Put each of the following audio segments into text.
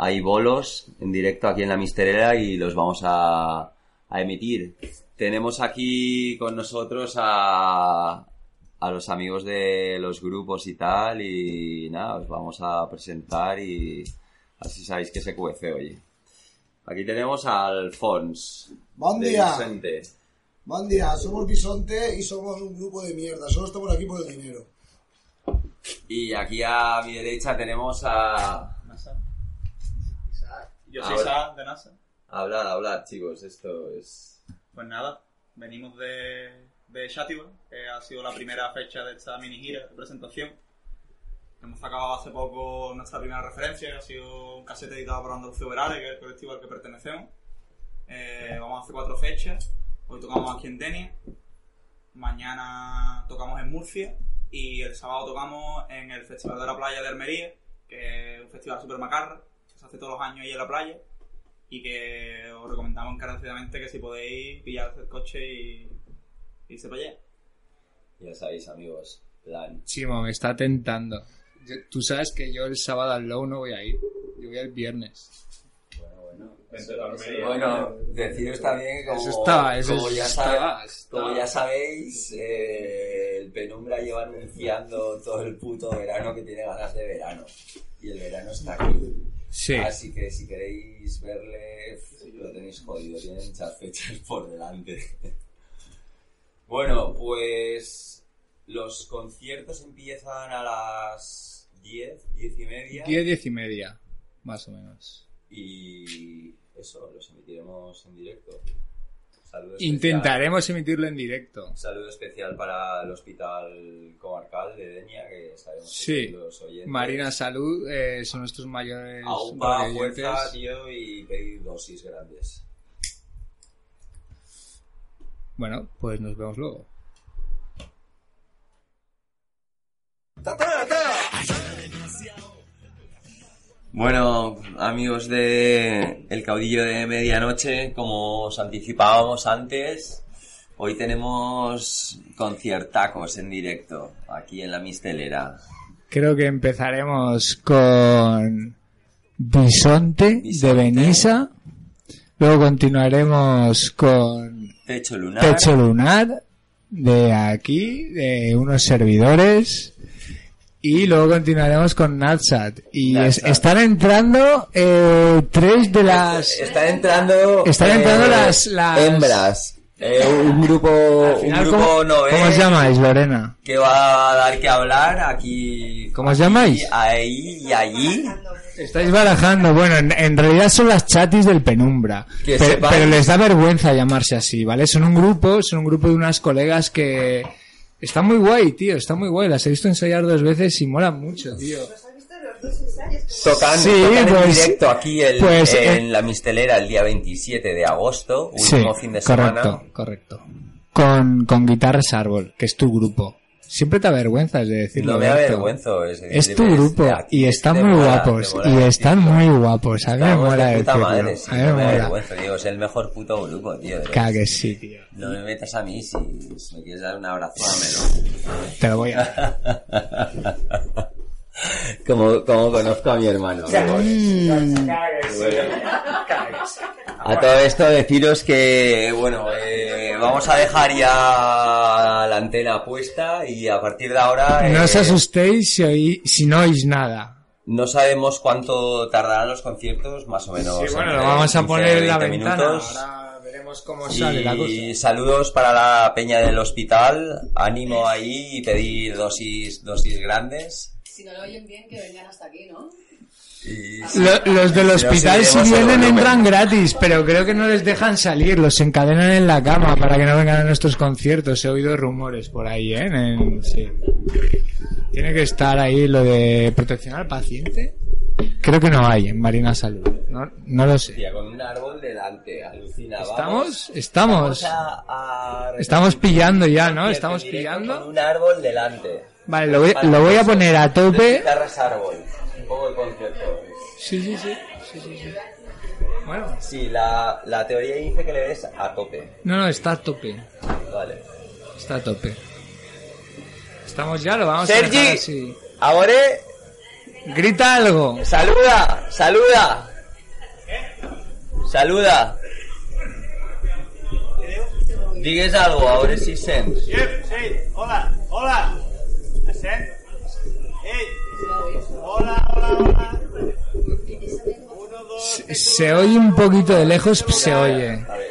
Hay bolos en directo aquí en la Misterera y los vamos a, a emitir. Tenemos aquí con nosotros a, a los amigos de los grupos y tal y nada, os vamos a presentar y así sabéis que se cuece hoy. Aquí tenemos a Alfons. Buen día. Vicente. Buen día, somos Bisonte y somos un grupo de mierda. Solo estamos aquí por el dinero. Y aquí a mi derecha tenemos a... Yo soy Sa de NASA. Hablar, hablar, chicos, esto es... Pues nada, venimos de, de Shatiba, que ha sido la primera fecha de esta mini gira de presentación. Hemos sacado hace poco nuestra primera referencia, que ha sido un casete editado por Andalucía Verales, que es el colectivo al que pertenecemos. Eh, vamos a hacer cuatro fechas. Hoy tocamos aquí en Denia, mañana tocamos en Murcia y el sábado tocamos en el Festival de la Playa de Almería, que es un festival super macarra, se hace todos los años ahí en la playa y que os recomendamos encarecidamente que si podéis pillar el coche y y irse para allá. Ya sabéis, amigos, plan... Chimo, me está tentando. Yo- Tú sabes que yo el sábado al Low no voy a ir. Yo voy el viernes. Bueno, deciros también que como, Eso está, eso como ya, está, sabe- está. como ya sabéis, eh, el Penumbra lleva anunciando todo el puto verano que tiene ganas de verano. Y el verano está aquí. Sí. Así que si queréis verle, lo tenéis jodido, tienen muchas fechas por delante. bueno, pues los conciertos empiezan a las 10, 10 y media. 10, 10 y media, más o menos. Y eso, los emitiremos en directo. Especial- Intentaremos emitirlo en directo. Saludo especial para el Hospital Comarcal de Denia, que sabemos que Sí. los oyentes. Marina Salud eh, son nuestros mayores Aupa, fuerza, tío, y pedir dosis grandes. Bueno, pues nos vemos luego. Bueno, amigos de El Caudillo de Medianoche, como os anticipábamos antes, hoy tenemos conciertacos en directo aquí en la Mistelera. Creo que empezaremos con Bisonte, de Benissa. Luego continuaremos con Techo Lunar. Techo Lunar de aquí, de unos servidores. Y luego continuaremos con Natsat. Y es- están entrando eh, tres de las... Están entrando. Están eh, entrando las- las- Hembras. Eh, un grupo, un grupo ¿cómo, novel ¿Cómo os llamáis, Lorena? que va a dar que hablar aquí. ¿Cómo os llamáis? Ahí y allí. Estáis barajando. Bueno, en, en realidad son las chatis del Penumbra. Pero, pero les da vergüenza llamarse así, ¿vale? Son un grupo, son un grupo de unas colegas que... Está muy guay, tío, está muy guay. Las he visto ensayar dos veces y mola mucho, tío. Tocan, Sí, tocan en pues- directo aquí el- pues, en eh, la Mistelera el día 27 de agosto, último fin de semana. correcto, correcto. Con, con Guitarras Árbol, que es tu grupo. Siempre te avergüenzas de decirlo. No me avergüenzo. Es, Es tu grupo y están muy mola, guapos. mola Y están muy guapos. A mí me mola de puta decirlo. madre, sí, a mí no me me avergüenzo, tío, es el mejor puto grupo, tío. Claro que sí, tío. No me metas a mí, si, me quieres dar un abrazo, dámelo. Te lo voy a como, como conozco a mi hermano. A todo esto deciros que, bueno, eh, vamos a dejar ya la antena puesta y a partir de ahora... No os eh, asustéis si, oí- si no oís nada. No sabemos cuánto tardarán los conciertos, más o menos. Sí, bueno, lo vamos a 15, poner en la 20 ventana. minutos. Ahora veremos cómo sale la cosa. Y saludos para la peña del hospital. Ánimo ahí y pedir dosis, dosis grandes. Si no lo oyen bien, que vengan hasta aquí, ¿no? Y- Lo- los del Si no, hospital si vienen entran gratis, pero creo que no les dejan salir, los encadenan en la cama para que no vengan a nuestros conciertos. He oído rumores por ahí, ¿eh? En- sí. Tiene que estar ahí lo de protección al paciente. Creo que no hay en Marina Salud. No No, lo sé. Tía, con un árbol delante, alucina. ¿Estamos? Estamos. vamos a- a Estamos pillando ya, ¿no? Estamos pillando. Con un árbol delante. Vale, lo voy, lo voy a poner a tope. guitarras árbol. Un poco el concepto. Sí, sí, sí. sí, sí, sí. Bueno. Sí, la, la teoría dice que le des a tope. No, no, está a tope. Vale. Está a tope. Estamos ya, lo vamos a Sergi. dejar así. Ahora, Grita algo. saluda, saluda. Saluda. Digues algo, ahora sí sents. Yep, sí, hola, hola. ¿Sent? Ey, hola, hola, hola. Uno, dos, Se, se oye un poquito de lejos, se oye. A ver,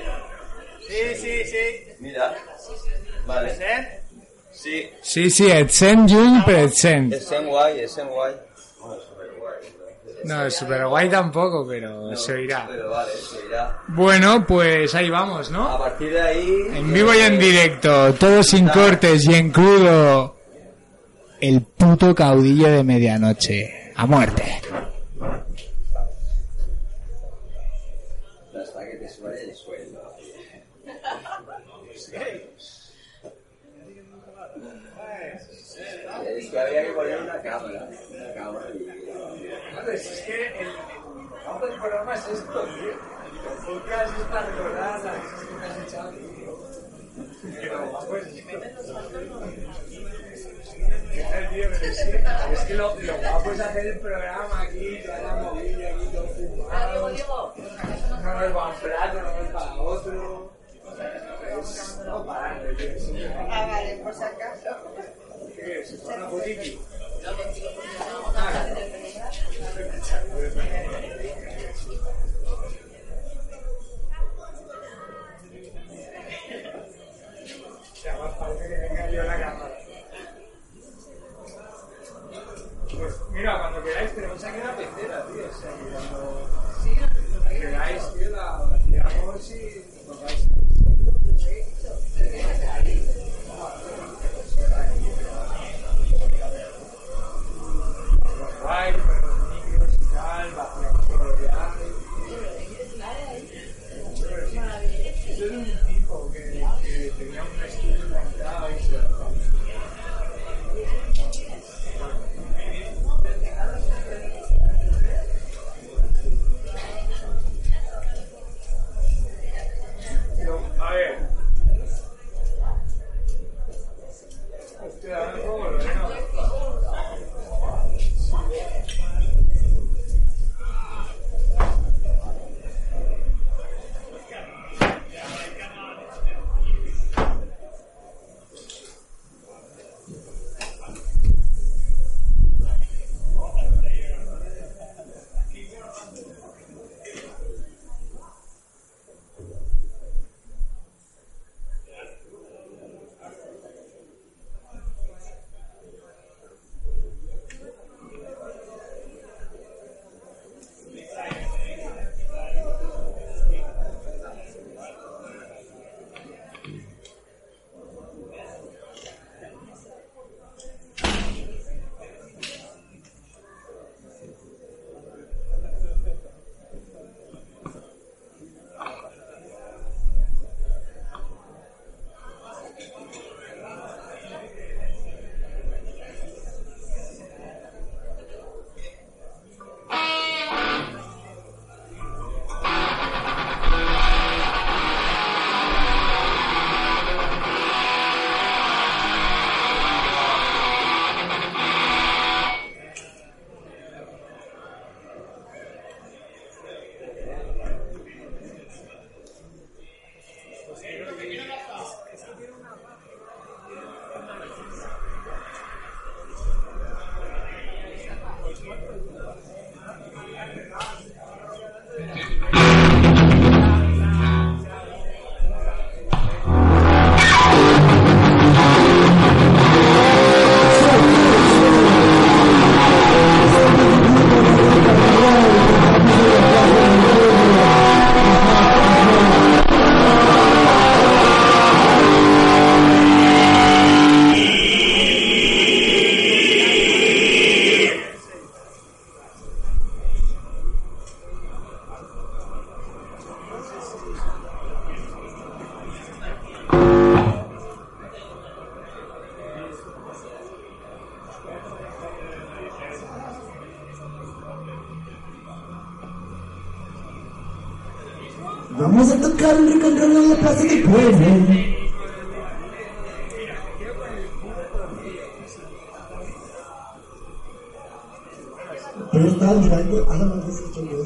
Sí, sí, sí. mira. Vale. ¿Sent? Sí, Sí, sí, et sent lluny, però et sent. es en guay, es en guay. No, super guay tampoco, pero se oirá. Pero vale, se irá. Bueno, pues ahí vamos, A ¿no? partir de ahí... En vivo y en directo, todo sin cortes y en crudo. El puto caudillo de medianoche. A muerte. Hasta que te suene el sueldo. Es que había que poner una cámara. Una cámara y... Es que el, el, el programa es esto, tío. El podcast es para recordar las cosas que has echado, tío. Pero, pues, es que lo, lo guapo es hacer el programa aquí, toda la movida aquí, todo fumado. No es para un plato, no es para otro. Es no parando, tío. Ah, vale, por si acaso. ¿Qué es? ¿Una fotiki? Ya está mirando, ahora me has dicho yo.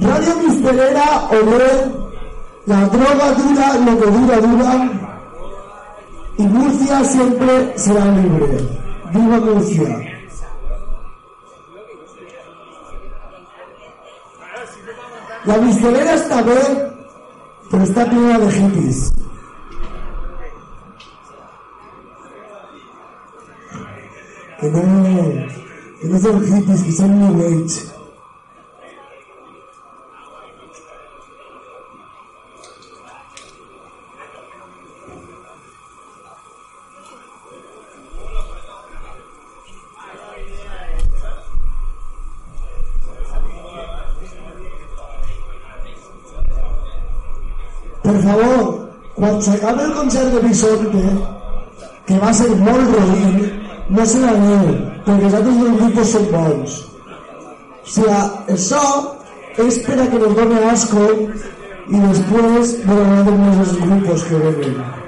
Radio Misterera o no, la droga dura lo que dura dura y Murcia siempre será libre. Viva Murcia. La mistelera está bien, pero está plena de hippies. Que no, que no son hippies, que son new age. Per favor, quan s'acabi el concert de Bisonte, que va ser molt roïn, no se l'aneu, perquè els altres dos grups són bons. O sigui, això és per a que nos done asco i després veurem els grups que venen.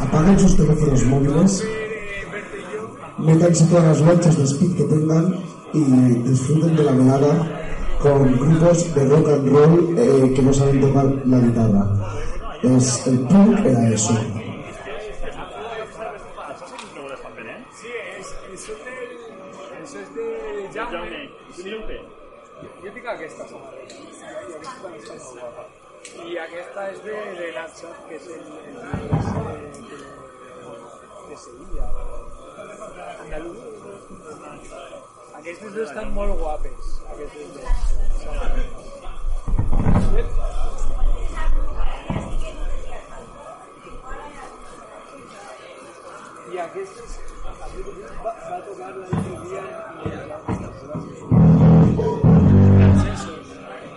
Apaguen sus teléfonos móviles, métanse todas las lanchas de speed que tengan y disfruten de la velada con grupos de rock and roll eh, que no saben tocar la guitarra. Es, el punk era eso. Jo tinc aquesta samarreta. I aquesta és de, de Nacho, que és el Aquestes dues estan molt guapes. Aquestes dues. I aquestes, aquestes va, va tocar l'altre dia francesos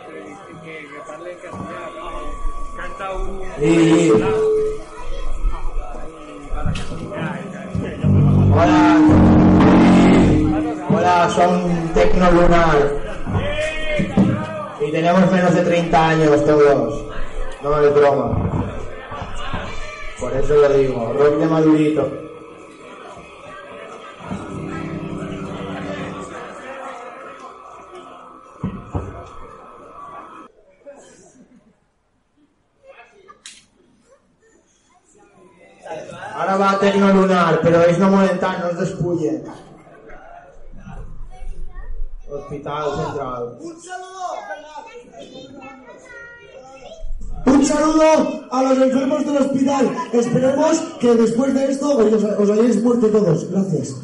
que, que, que parlen castellà, que canta un... Sí. Hola. Hola, son Tecno Lunar. Y tenemos menos de 30 años todos. No es broma. Por eso lo digo, rock de madurito. Ahora va Tecno Lunar, pero ells no molesten, no es despullen. Central. Un saludo a los enfermos del hospital. Esperemos que después de esto os, os hayáis muerto todos. Gracias.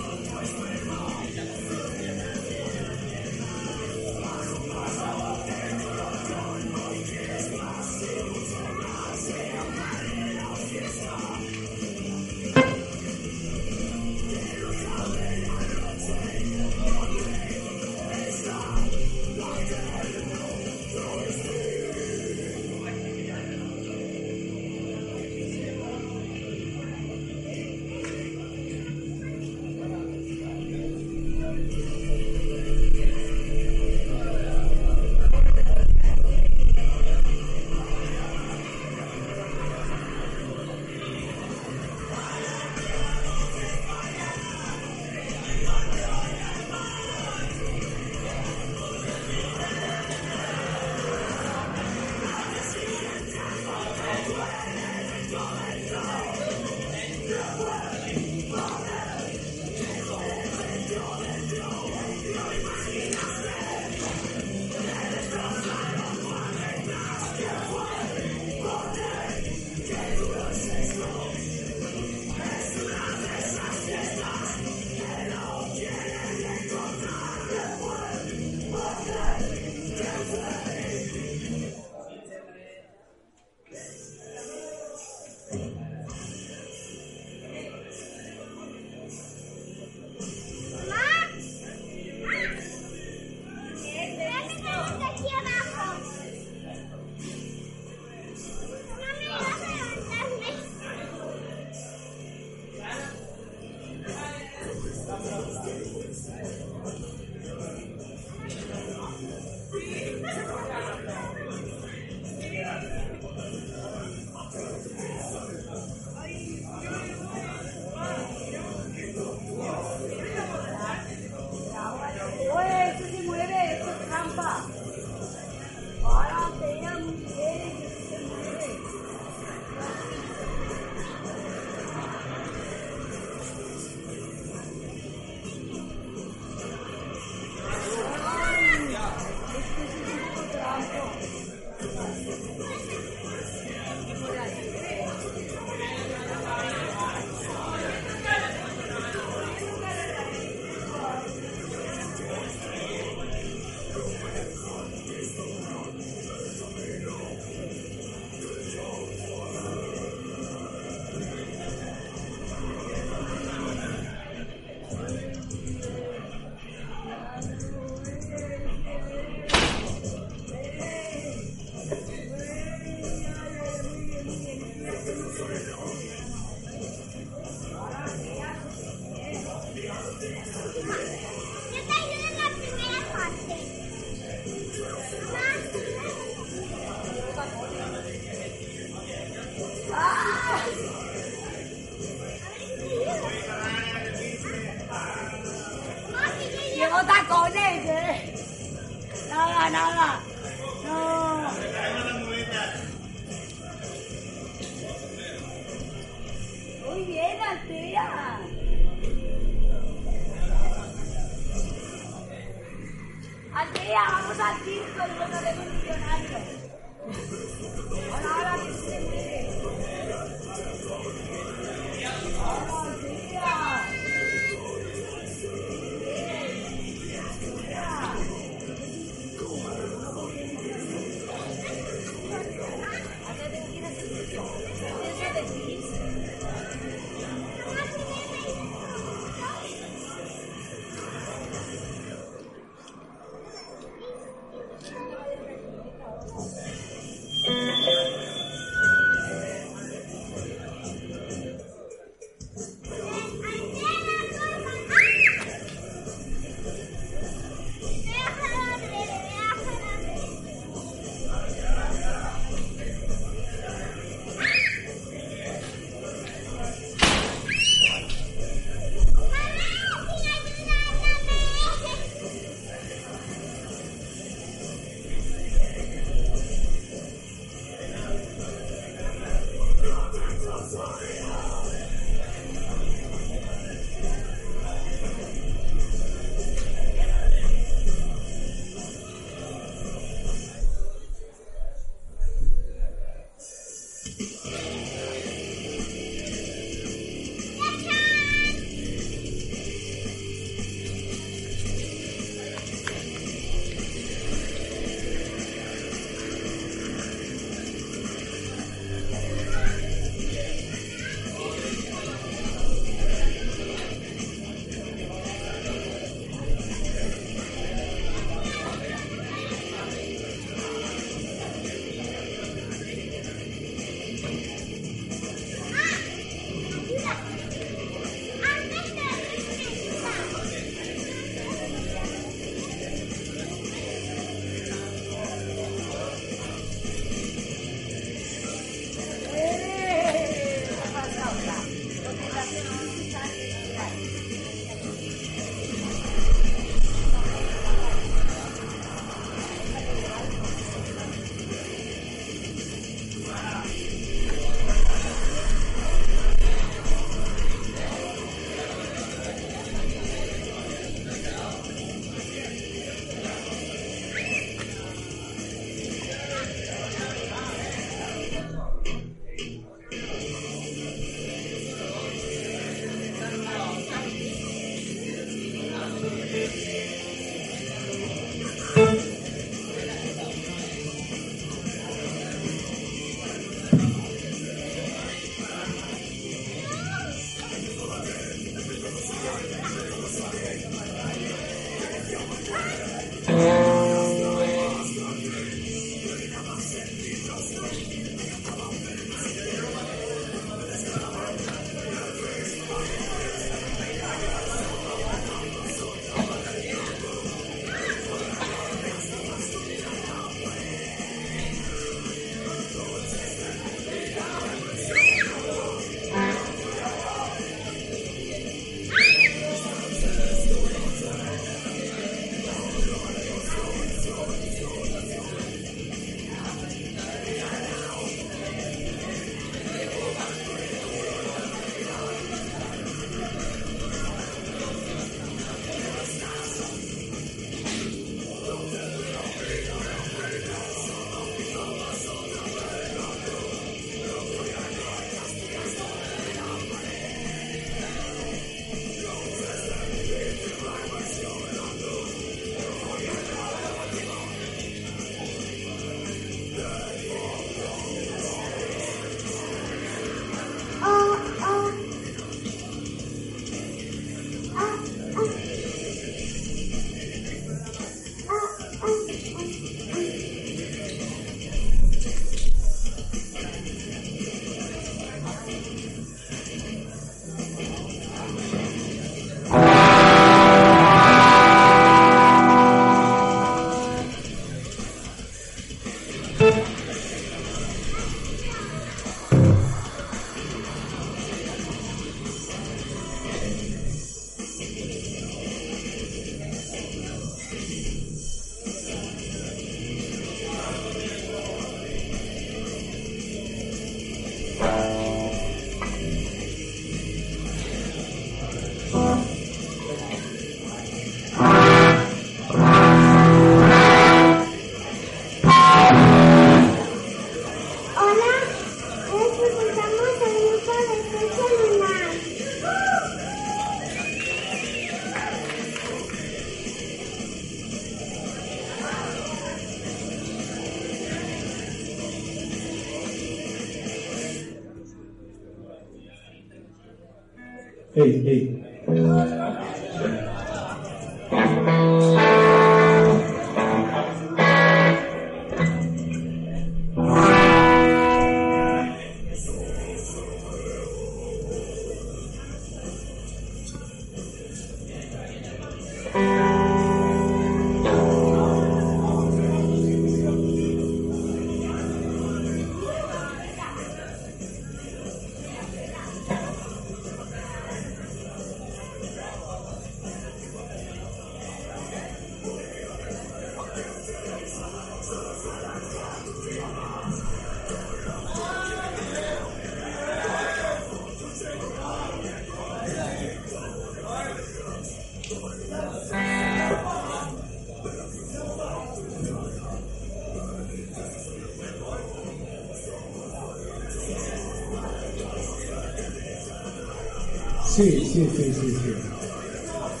Sí, sí, sí, sí, sí.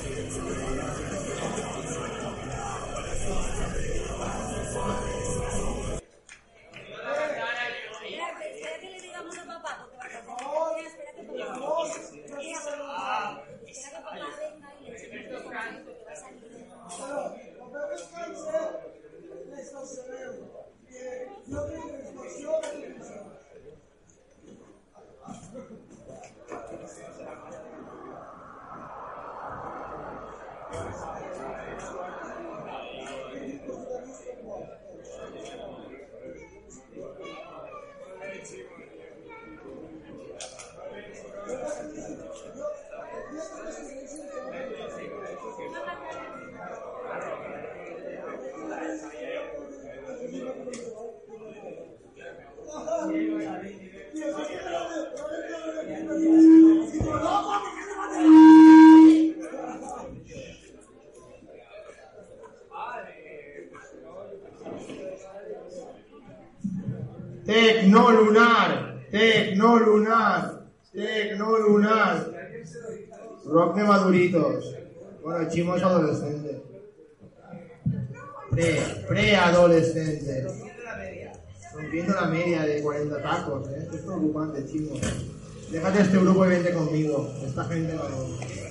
Espera, espera que le digamos a papá, porque va a hacer- espera que papá- Espera que papá venga y le explique por aquí, porque va a salir. Tecnolunar, Tecnolunar, Tecnolunar. Rock de maduritos. Bueno, chimo es adolescente. Pre, preadolescente. Rompiendo la media de 40 tacos, ¿eh? Esto es preocupante, chimo. Déjate este grupo y vente conmigo. Esta gente no...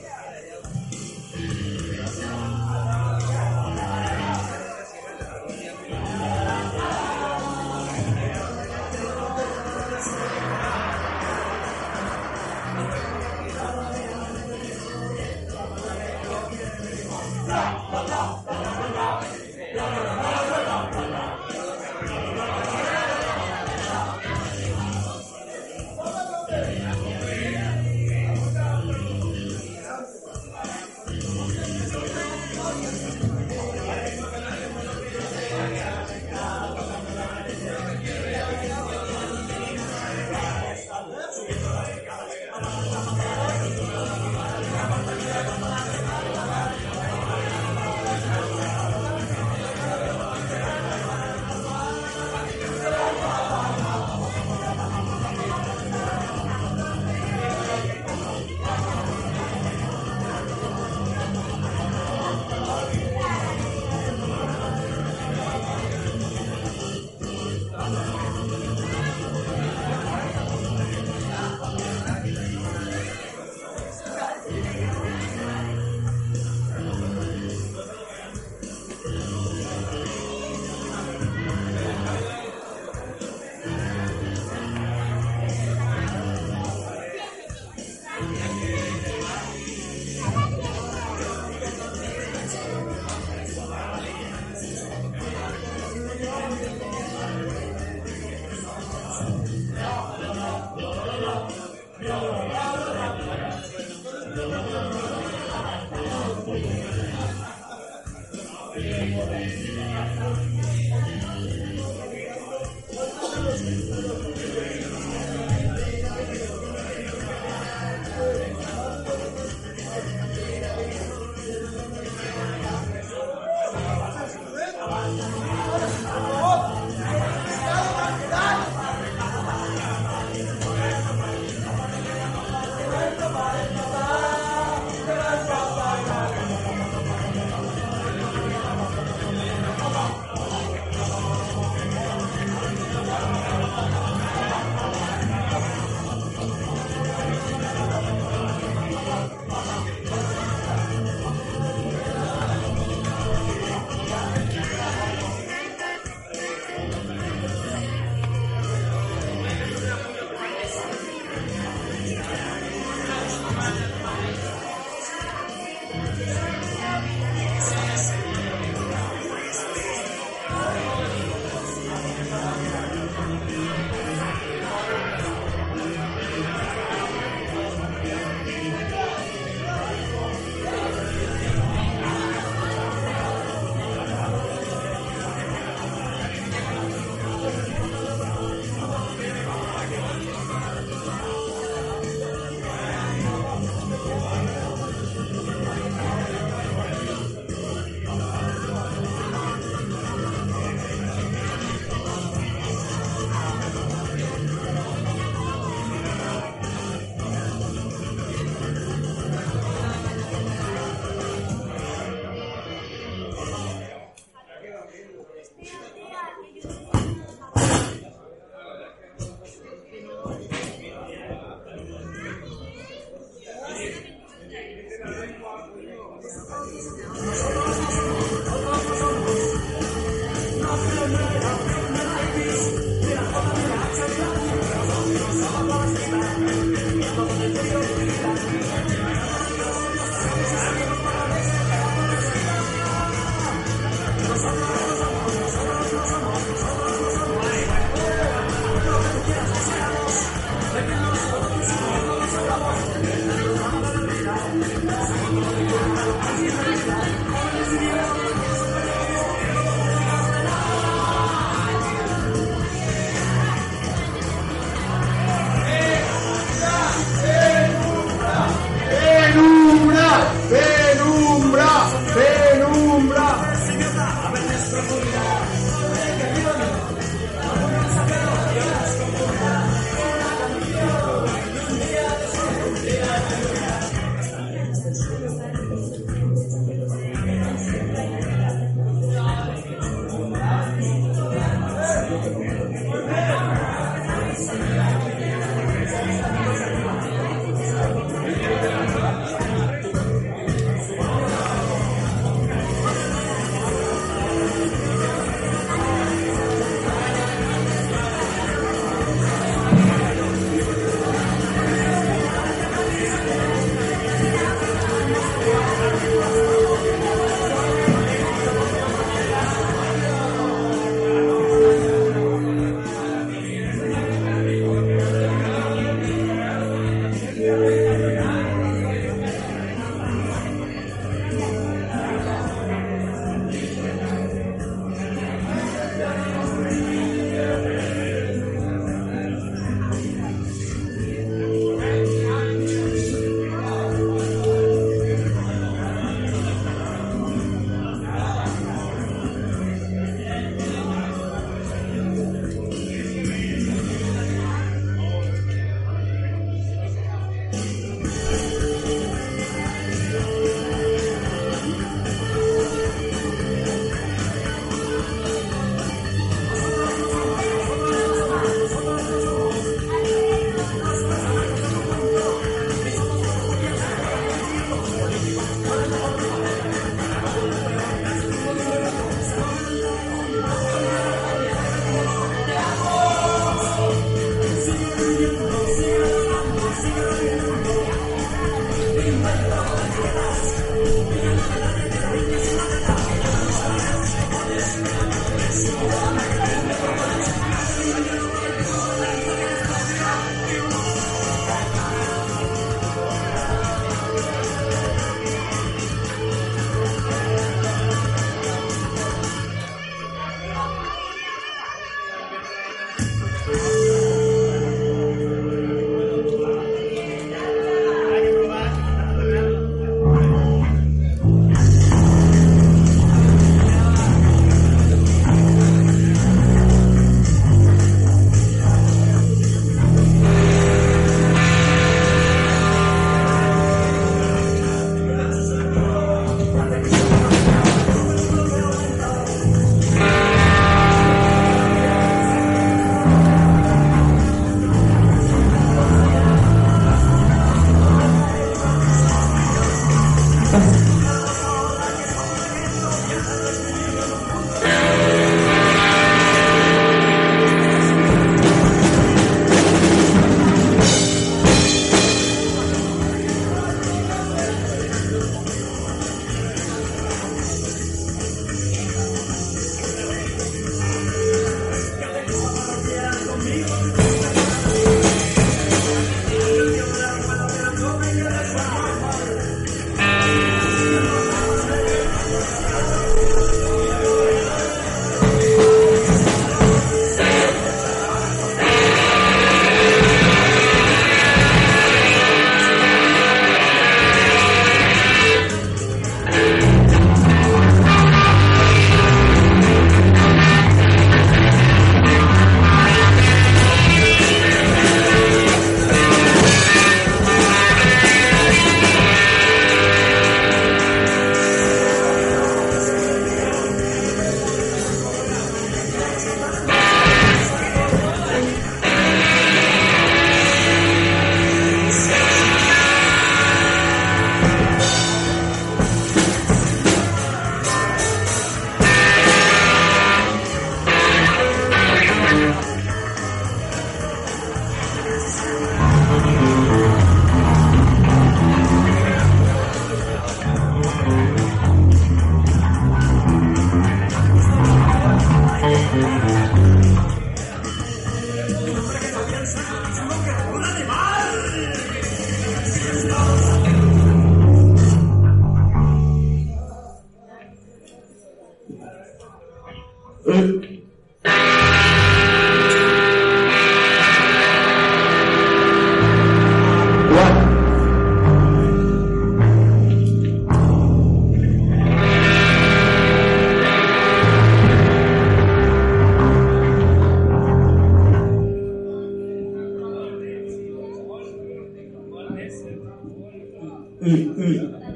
嗯嗯嗯。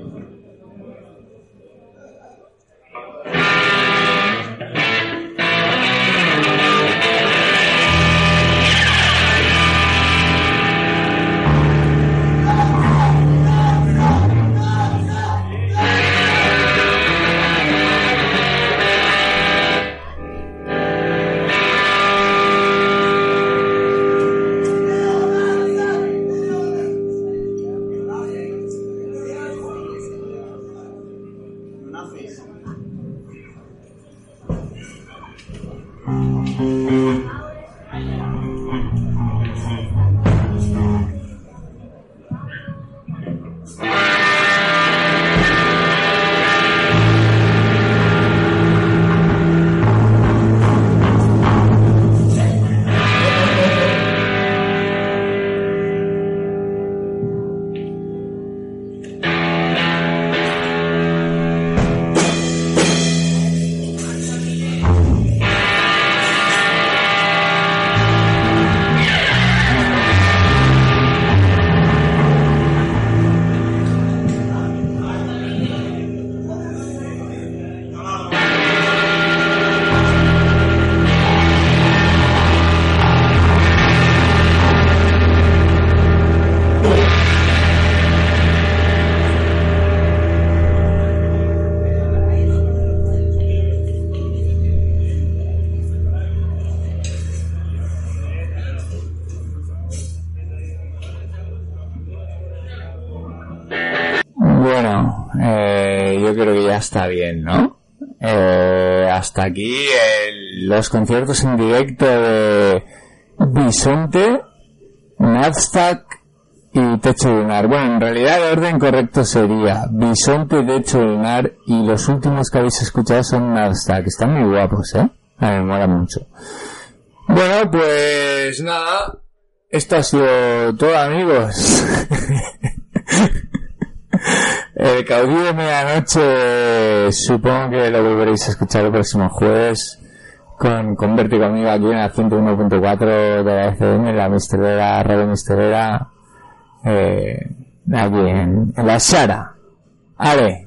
Aquí los conciertos en directo de Bisonte, Naztac y Techo Lunar. Bueno, en realidad el orden correcto sería Bisonte, Techo Lunar y los últimos que habéis escuchado son Naztac. Están muy guapos, ¿eh? Me mola mucho. Bueno, pues nada. Esto ha sido todo, amigos. El caudillo de medianoche supongo que lo volveréis a escuchar el próximo jueves con, con Berti conmigo aquí en la 101.4 de la FM, la misterera, radio misterera, eh, aquí en, en la Sara. Ale,